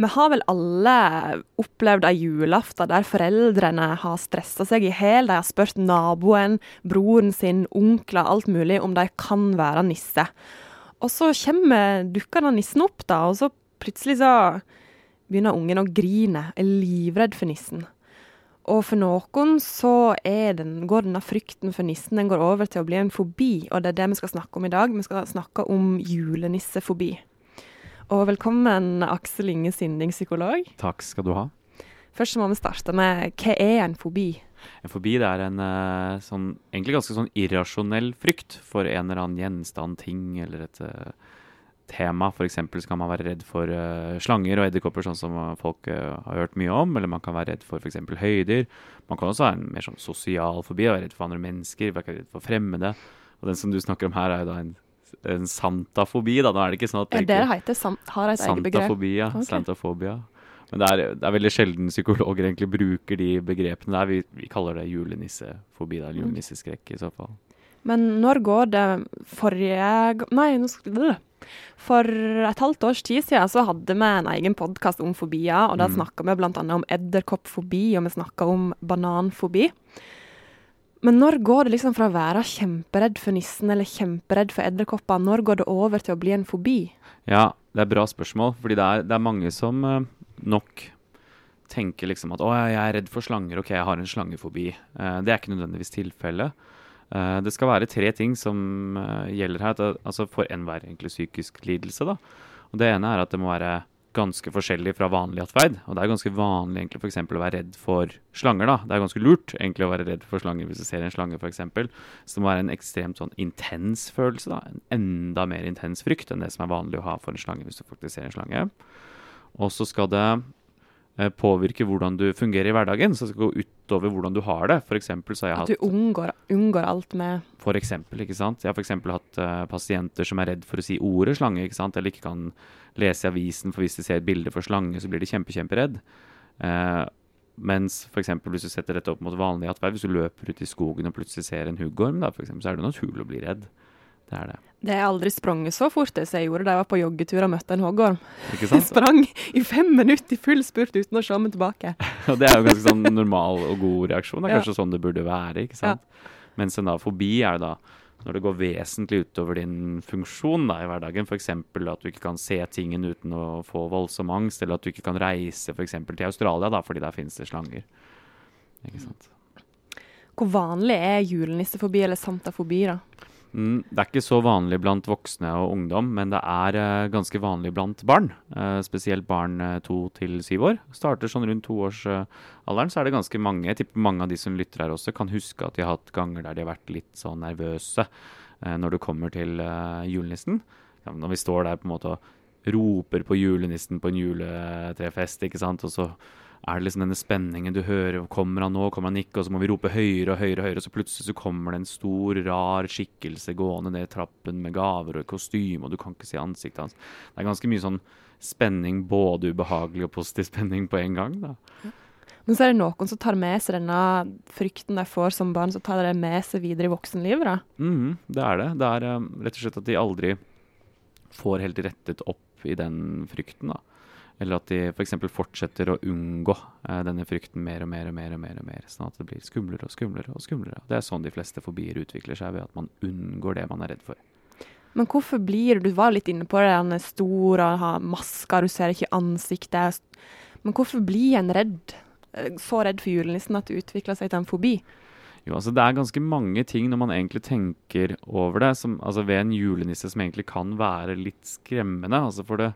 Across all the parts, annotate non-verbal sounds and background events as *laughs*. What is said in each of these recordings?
Vi har vel alle opplevd ei julaften der foreldrene har stressa seg i hjel. De har spurt naboen, broren sin, onkler, alt mulig om de kan være nisse. Og så kommer dukkende nissen opp, da, og så plutselig så begynner ungen å grine, er livredd for nissen. Og for noen så den, går denne frykten for nissen den går over til å bli en fobi, og det er det vi skal snakke om i dag. Vi skal snakke om julenissefobi. Og velkommen, Aksel Inge Sinding, psykolog. Takk skal du ha. Først må vi starte med hva er en fobi? En fobi det er en uh, sånn, egentlig ganske sånn irrasjonell frykt for en eller annen gjenstand, ting eller et uh, tema. F.eks. kan man være redd for uh, slanger og edderkopper, sånn som folk har hørt mye om. Eller man kan være redd for f.eks. høyder. Man kan også ha en mer sånn sosial fobi, være redd for andre mennesker, være redd for fremmede. Og den som du snakker om her, er jo da en en santafobi, da. Nå er det ikke sånn at Er det det heter? Sam har et eget begrep? Santafobia. Okay. Santafobia. Men det er, det er, veldig sjelden psykologer egentlig bruker de begrepene der. Vi, vi kaller det julenissefobi, da. Julenisseskrekk i så fall. Men når går det forrige Nei, nå skal det for et halvt års tid siden så hadde vi en egen podkast om fobier. og Da mm. snakka vi bl.a. om edderkoppfobi, og vi snakka om bananfobi. Men når går det liksom fra å være kjemperedd for nissen eller kjemperedd for edderkopper, når går det over til å bli en fobi? Ja, det er et bra spørsmål. fordi det er, det er mange som uh, nok tenker liksom at å, jeg er redd for slanger, ok, jeg har en slangefobi. Uh, det er ikke nødvendigvis tilfellet. Uh, det skal være tre ting som gjelder her, altså for enhver egentlig psykisk lidelse. da. Og Det ene er at det må være ganske forskjellig fra vanlig atferd. Og det er ganske vanlig egentlig f.eks. å være redd for slanger. da. Det er ganske lurt egentlig å være redd for slanger hvis du ser en slange f.eks. Så det må være en ekstremt sånn intens følelse. da. En enda mer intens frykt enn det som er vanlig å ha for en slange hvis du faktisk ser en slange. Og så skal det Eh, påvirke hvordan du fungerer i hverdagen. Så det skal gå utover hvordan du har det. For så har jeg At du unngår, unngår, alt med For eksempel, ikke sant. Jeg har f.eks. hatt uh, pasienter som er redd for å si ordet slange, ikke sant. Eller ikke kan lese i avisen, for hvis de ser et bilde for slange, så blir de kjempe, kjemperedd. Uh, mens f.eks. hvis du setter dette opp mot vanlig atferd, hvis du løper ut i skogen og plutselig ser en huggorm, da, for eksempel, så er det naturlig å bli redd. Det er det. Det har aldri sprunget så fort som jeg gjorde da jeg var på joggetur og møtte en hoggorm. Jeg sprang i fem minutter i full spurt uten å se meg tilbake. *laughs* Og det er jo ganske sånn normal og god reaksjon. Det er kanskje ja. sånn det burde være. ikke sant? Ja. Mens en da fobi er da når det går vesentlig utover din funksjon da, i hverdagen. F.eks. at du ikke kan se tingen uten å få voldsom angst, eller at du ikke kan reise for til Australia da, fordi der finnes det slanger. Ikke sant? Hvor vanlig er julenissefobi eller santafobi, da? Mm, det er ikke så vanlig blant voksne og ungdom, men det er uh, ganske vanlig blant barn. Uh, spesielt barn uh, to til syv år. Starter sånn rundt toårsalderen, så er det ganske mange. Jeg tipper mange av de som lytter her også, kan huske at de har hatt ganger der de har vært litt sånn nervøse når det kommer til julenissen. Ja, når vi står der på en måte og roper på julenissen på en juletrefest, ikke sant, og så er det liksom denne spenningen du hører. Kommer han nå, kommer han ikke? Og så må vi rope høyere og høyere, og høyere, og så plutselig så kommer det en stor, rar skikkelse gående ned trappen med gaver og kostyme, og du kan ikke se ansiktet hans. Det er ganske mye sånn spenning, både ubehagelig og positiv spenning på en gang. da. Ja. Men så er det noen som tar med seg denne frykten de får som barn, så tar det med seg videre i voksenlivet, da? Mm, det er det. Det er um, rett og slett at de aldri får helt rettet opp i den frykten, da. Eller at de f.eks. For fortsetter å unngå eh, denne frykten mer og mer og mer, og mer, og mer, sånn at det blir skumlere og skumlere. og skumlere. Det er sånn de fleste fobier utvikler seg, ved at man unngår det man er redd for. Men hvorfor blir Du var litt inne på det, han er stor og har masker, du ser ikke ansiktet. Men hvorfor blir en redd, eh, så redd for julenissen at det utvikler seg til en fobi? Jo, altså Det er ganske mange ting når man egentlig tenker over det, som, altså ved en julenisse som egentlig kan være litt skremmende. altså for det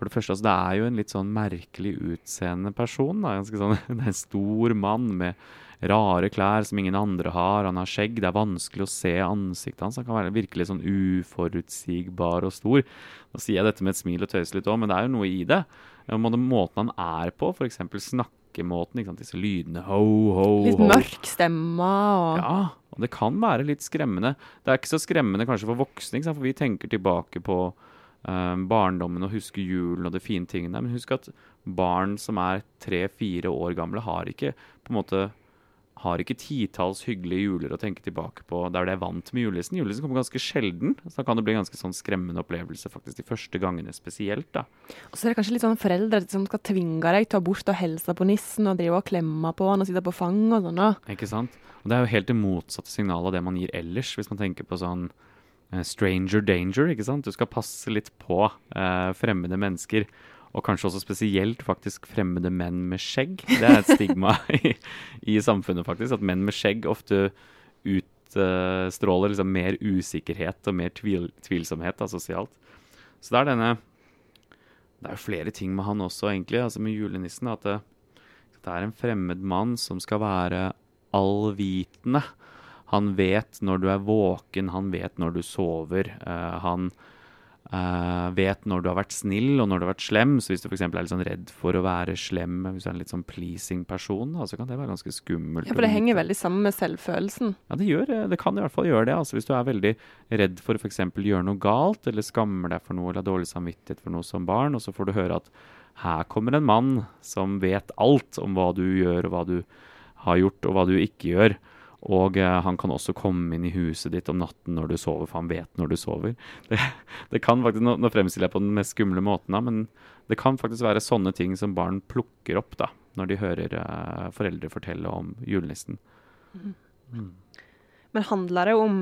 for det første, altså, det er jo en litt sånn merkelig utseende person. Sånn, *laughs* det er en stor mann med rare klær som ingen andre har. Han har skjegg. Det er vanskelig å se ansiktet hans. Han kan være virkelig sånn uforutsigbar og stor. Nå sier jeg dette med et smil og tøyser litt òg, men det er jo noe i det. Måten han er på, f.eks. snakkemåten, disse lydene ho, ho, ho. Litt mørk stemme og Ja, og det kan være litt skremmende. Det er ikke så skremmende kanskje for voksne, for vi tenker tilbake på barndommen og huske julen og de fine tingene. Men husk at barn som er tre-fire år gamle, har ikke på en måte har ikke titalls hyggelige juler å tenke tilbake på der de er vant med julenissen. Julenissen kommer ganske sjelden, så da kan det bli en ganske sånn skremmende opplevelse faktisk de første gangene spesielt. da. Og så er det kanskje litt sånn foreldre som skal tvinge deg til å bort og hilse på nissen og drive og klemme på han og sitte på fanget og sånn. Ikke sant? Og det er jo helt det motsatte signalet av det man gir ellers, hvis man tenker på sånn eh, stranger danger, ikke sant. Du skal passe litt på eh, fremmede mennesker. Og kanskje også spesielt faktisk fremmede menn med skjegg. Det er et stigma *laughs* i, i samfunnet, faktisk. At menn med skjegg ofte utstråler liksom mer usikkerhet og mer tvil, tvilsomhet da, sosialt. Så det er denne Det er jo flere ting med han også, egentlig, altså med julenissen. At det, det er en fremmed mann som skal være allvitende. Han vet når du er våken, han vet når du sover. Uh, han Uh, vet når du har vært snill og når du har vært slem. Så hvis du f.eks. er litt sånn redd for å være slem, hvis du er en litt sånn pleasing person, så kan det være ganske skummelt. Ja, For det henger veldig sammen med selvfølelsen? Ja, det gjør det. kan i hvert fall gjøre det. Altså, hvis du er veldig redd for å f.eks. gjøre noe galt, eller skammer deg for noe eller har dårlig samvittighet for noe som barn, og så får du høre at her kommer en mann som vet alt om hva du gjør og hva du har gjort og hva du ikke gjør. Og eh, han kan også komme inn i huset ditt om natten når du sover, for han vet når du sover. *laughs* Det, det kan faktisk, Nå, nå fremstiller jeg på den mest skumle måten, da, men det kan faktisk være sånne ting som barn plukker opp da, når de hører eh, foreldre fortelle om julenissen. Mm. Mm. Men handler det om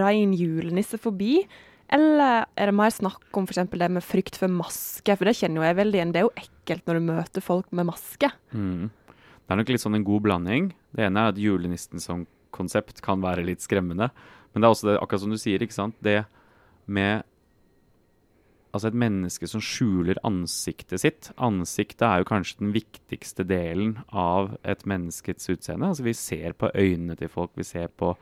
rein julenissefobi? Eller er det mer snakk om f.eks. det med frykt for maske? For det kjenner jo jeg veldig igjen. Det er jo ekkelt når du møter folk med maske. Mm. Det er nok litt sånn en god blanding. Det ene er at julenissen som konsept kan være litt skremmende. Men det er også det, akkurat som du sier, ikke sant. Det med Altså et menneske som skjuler ansiktet sitt. Ansiktet er jo kanskje den viktigste delen av et menneskets utseende. Altså Vi ser på øynene til folk, vi ser på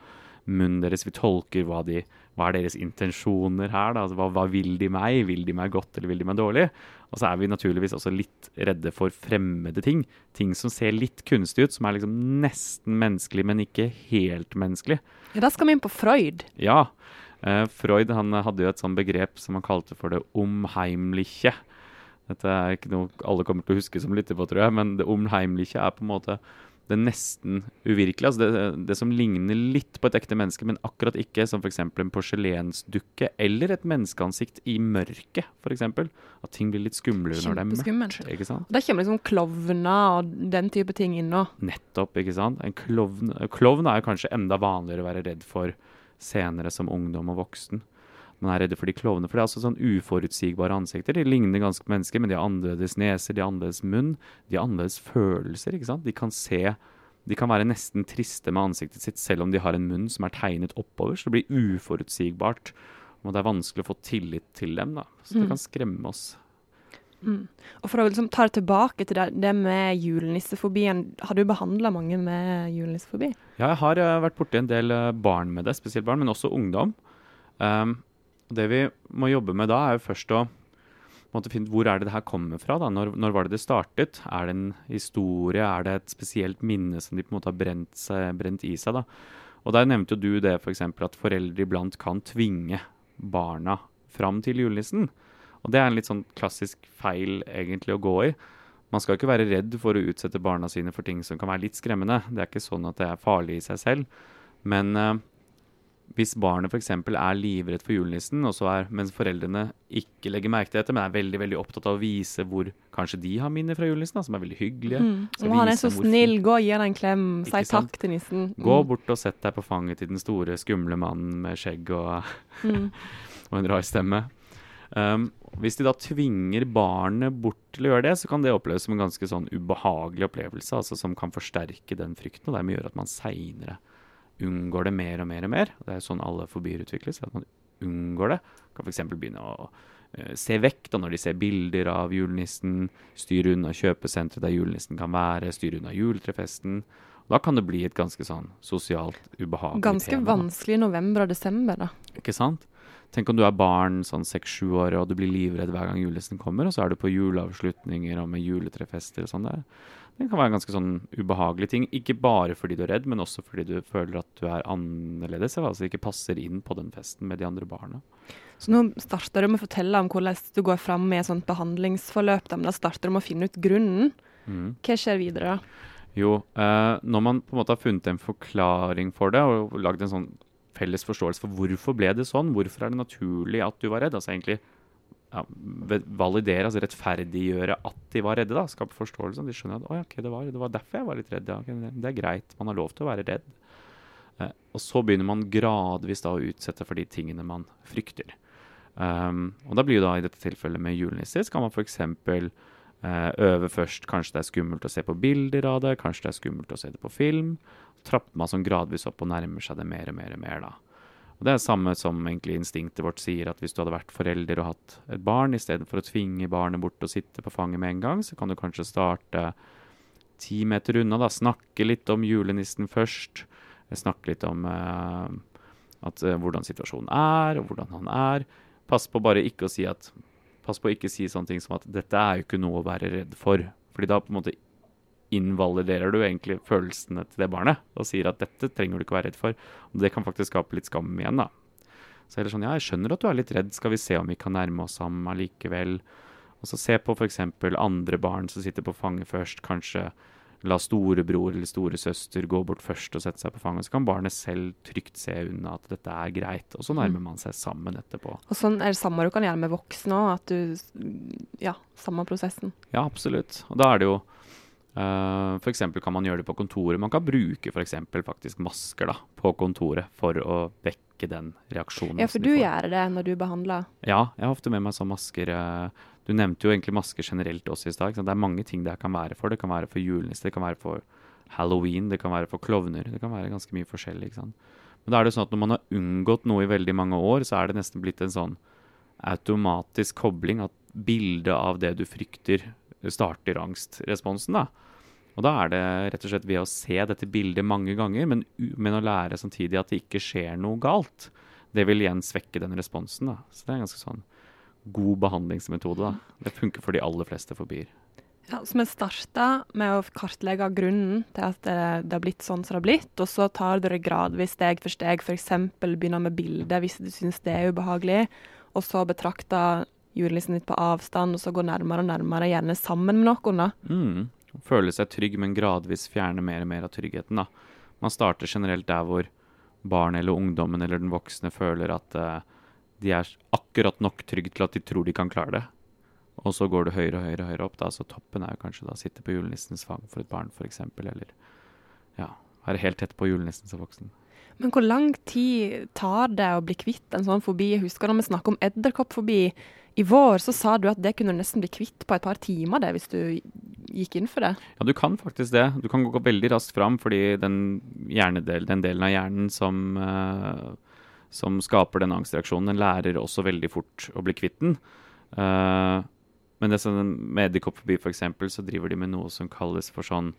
munnen deres, vi tolker hva, de, hva er deres intensjoner her. Da? Altså, hva, hva vil de meg? Vil de meg godt, eller vil de meg dårlig? Og så er vi naturligvis også litt redde for fremmede ting. Ting som ser litt kunstig ut, som er liksom nesten menneskelig, men ikke helt menneskelig. Ja, Da skal vi inn på Freud. Ja. Eh, Freud han hadde jo et sånt begrep som han kalte for det omheimliche. Dette er ikke noe alle kommer til å huske som lytter på, tror jeg, men det omheimliche er på en måte det nesten uvirkelige. Altså det, det, som ligner litt på et ekte menneske, men akkurat ikke. Som f.eks. en porselensdukke eller et menneskeansikt i mørket, f.eks. At ting blir litt skumlere når det er mørkt. ikke sant? Da kommer liksom klovner og den type ting inn òg. Nettopp, ikke sant. En klovn, klovn er kanskje enda vanligere å være redd for senere som ungdom og voksen man er redde for de klovnene. For det er altså sånn uforutsigbare ansikter. De ligner ganske på mennesker, men de har annerledes neser, de har annerledes munn. De har annerledes følelser. ikke sant? De kan se De kan være nesten triste med ansiktet sitt, selv om de har en munn som er tegnet oppover. Så det blir uforutsigbart. Og det er vanskelig å få tillit til dem. da. Så det mm. kan skremme oss. Mm. Og For å liksom ta det tilbake til det, det med julenissefobien. Har du behandla mange med julenissefobi? Ja, jeg har uh, vært borti en del uh, barn med det, spesielt barn, men også ungdom. Um, det vi må jobbe med da, er jo først å måtte finne hvor er det det her kommer fra. da? Når, når, var det det startet? Er det en historie? Er det et spesielt minne som de på en måte har brent, seg, brent i seg? da? Og Der nevnte jo du det for eksempel, at foreldre iblant kan tvinge barna fram til julenissen. Og Det er en litt sånn klassisk feil egentlig å gå i. Man skal ikke være redd for å utsette barna sine for ting som kan være litt skremmende. Det er ikke sånn at det er farlig i seg selv. Men uh, hvis barnet f.eks. er livredd for julenissen, er, mens foreldrene ikke legger merke til dette, men er veldig veldig opptatt av å vise hvor kanskje de har minner fra julenissen, som er veldig hyggelige. Mm. Og han er så snill, gå og gi ham en klem, si takk til nissen. Mm. Gå bort og sett deg på fanget til den store, skumle mannen med skjegg og, mm. *laughs* og en rar stemme. Um, hvis de da tvinger barnet bort til å gjøre det, så kan det oppleves som en ganske sånn ubehagelig opplevelse, altså som kan forsterke den frykten, og dermed gjøre at man seinere unngår det mer og mer og mer. Det er sånn alle fobier utvikles. at man unngår det. Kan f.eks. begynne å uh, se vekk da når de ser bilder av julenissen. Styre unna kjøpesenteret der julenissen kan være. Styre unna juletrefesten. Da kan det bli et ganske sånn sosialt ubehagelig ganske tema. Vanskelig i november og desember, da. Ikke sant? Tenk om du er barn sånn seks-sju år og du blir livredd hver gang julenissen kommer, og så er du på juleavslutninger og med juletrefester og sånn. Det kan være en ganske sånn ubehagelig ting. Ikke bare fordi du er redd, men også fordi du føler at du er annerledes. Altså ikke passer inn på den festen med de andre barna. Så nå starter du med å fortelle om hvordan du går fram med et sånt behandlingsforløp. Da, men da starter du med å finne ut grunnen. Mm. Hva skjer videre da? Jo, eh, når man på en måte har funnet en forklaring for det, og lagd en sånn felles forståelse for hvorfor ble det sånn, hvorfor er det naturlig at du var redd, altså egentlig ja, validere, altså rettferdiggjøre at de var redde, da, skape forståelse. De skjønner at okay, det, var, det, var, derfor jeg var litt redd. Ja, okay, det er greit, man har lov til å være redd. Eh, og så begynner man gradvis da å utsette for de tingene man frykter. Um, og da blir jo da i dette tilfellet med julenisser, skal man f.eks. Uh, øve først. Kanskje det er skummelt å se på bilder av det, kanskje det er skummelt å se det på film. Trapper man sånn gradvis opp og nærmer seg det mer og mer og mer, da. Og Det er samme som egentlig instinktet vårt sier, at hvis du hadde vært forelder og hatt et barn, istedenfor å tvinge barnet bort og sitte på fanget med en gang, så kan du kanskje starte ti meter unna, da. Snakke litt om julenissen først. Snakke litt om uh, at, uh, hvordan situasjonen er, og hvordan han er. Pass på bare ikke å si at Pass på ikke si sånne ting som at dette er jo ikke noe å være redd for. Fordi da på en måte invaliderer du egentlig følelsene til det barnet og sier at dette trenger du ikke være redd for. Og det kan faktisk skape litt skam igjen, da. Så er det sånn, ja, jeg skjønner at du er litt redd, skal vi se om vi kan nærme oss ham allikevel. Og så se på f.eks. andre barn som sitter på fanget først. Kanskje la storebror eller storesøster gå bort først og sette seg på fanget. Så kan barnet selv trygt se unna at dette er greit, og så nærmer mm. man seg sammen etterpå. Og sånn er det samme du kan gjøre med voksne òg, at du Ja, samme prosessen. Ja, absolutt. Og da er det jo uh, eh, F.eks. kan man gjøre det på kontoret. Man kan bruke eksempel, faktisk masker da, på kontoret for å vekke den reaksjonen. Ja, for du gjør det når du behandler? Ja, jeg har ofte med meg sånn masker. Uh, du nevnte jo egentlig masker generelt også i stad. Det er mange ting det kan være for. Det kan være for julenister, det kan være for halloween, det kan være for klovner. Det kan være ganske mye forskjellig. ikke sant? Men da er det sånn at når man har unngått noe i veldig mange år, så er det nesten blitt en sånn automatisk kobling at bildet av det du frykter, starter angstresponsen. da. Og da er det rett og slett ved å se dette bildet mange ganger, men, men å lære samtidig at det ikke skjer noe galt. Det vil igjen svekke den responsen. da. Så det er en ganske sånn god behandlingsmetode. Da. Det funker for de aller fleste fobier. Ja, så Vi starta med å kartlegge grunnen til at det, det, har blitt sånn som det har blitt. Og så tar dere gradvis steg for steg. F.eks. begynner med bildet hvis du syns det er ubehagelig. Og så betrakter julenissen litt på avstand, og så går nærmere og nærmere, gjerne sammen med noen. da. Mm. Føle seg trygg, men gradvis fjerne mer og mer av tryggheten. da. Man starter generelt der hvor barn eller ungdommen eller den voksne føler at uh, de er akkurat nok trygge til at de tror de kan klare det. Og så går du høyere og høyere, høyere opp. da, Så toppen er jo kanskje da å sitte på julenissens fang for et barn, f.eks. Eller ja, være helt tett på julenissen som voksen. Men hvor lang tid tar det å bli kvitt en sånn fobi? Jeg husker når vi snakket om edderkoppfobi i vår, så sa du at det kunne du nesten bli kvitt på et par timer det, hvis du gikk inn for det. Ja, du kan faktisk det. Du kan gå veldig raskt fram, fordi den, den delen av hjernen som uh, som skaper den angstreaksjonen, den lærer også veldig fort å bli kvitt den. Uh, men det sånn, med edderkoppfobi f.eks. så driver de med noe som kalles for sånn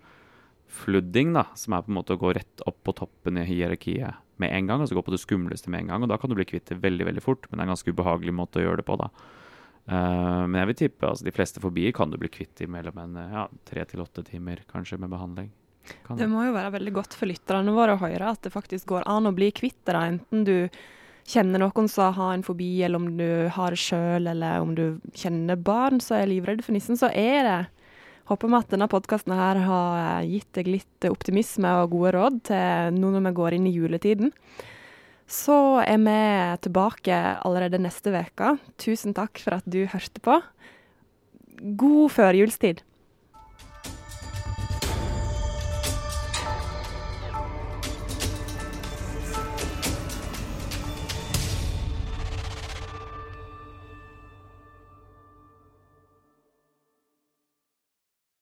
flooding, da, som er på en måte å gå rett opp på toppen i hierarkiet med en gang, altså gå på det skumleste med en gang. og Da kan du bli kvitt det veldig veldig fort, men det er en ganske ubehagelig måte å gjøre det på. da. Uh, men jeg vil tippe altså de fleste fobier kan du bli kvitt i mellom en ja, tre til åtte timer kanskje med behandling. Kan. Det må jo være veldig godt for lytterne våre å høre at det faktisk går an å bli kvitt det, enten du kjenner noen som har en fobi, eller om du har det sjøl, eller om du kjenner barn som er livredde for nissen, så er det Håper vi at denne podkasten her har gitt deg litt optimisme og gode råd til nå når vi går inn i juletiden. Så er vi tilbake allerede neste uke. Tusen takk for at du hørte på. God førjulstid.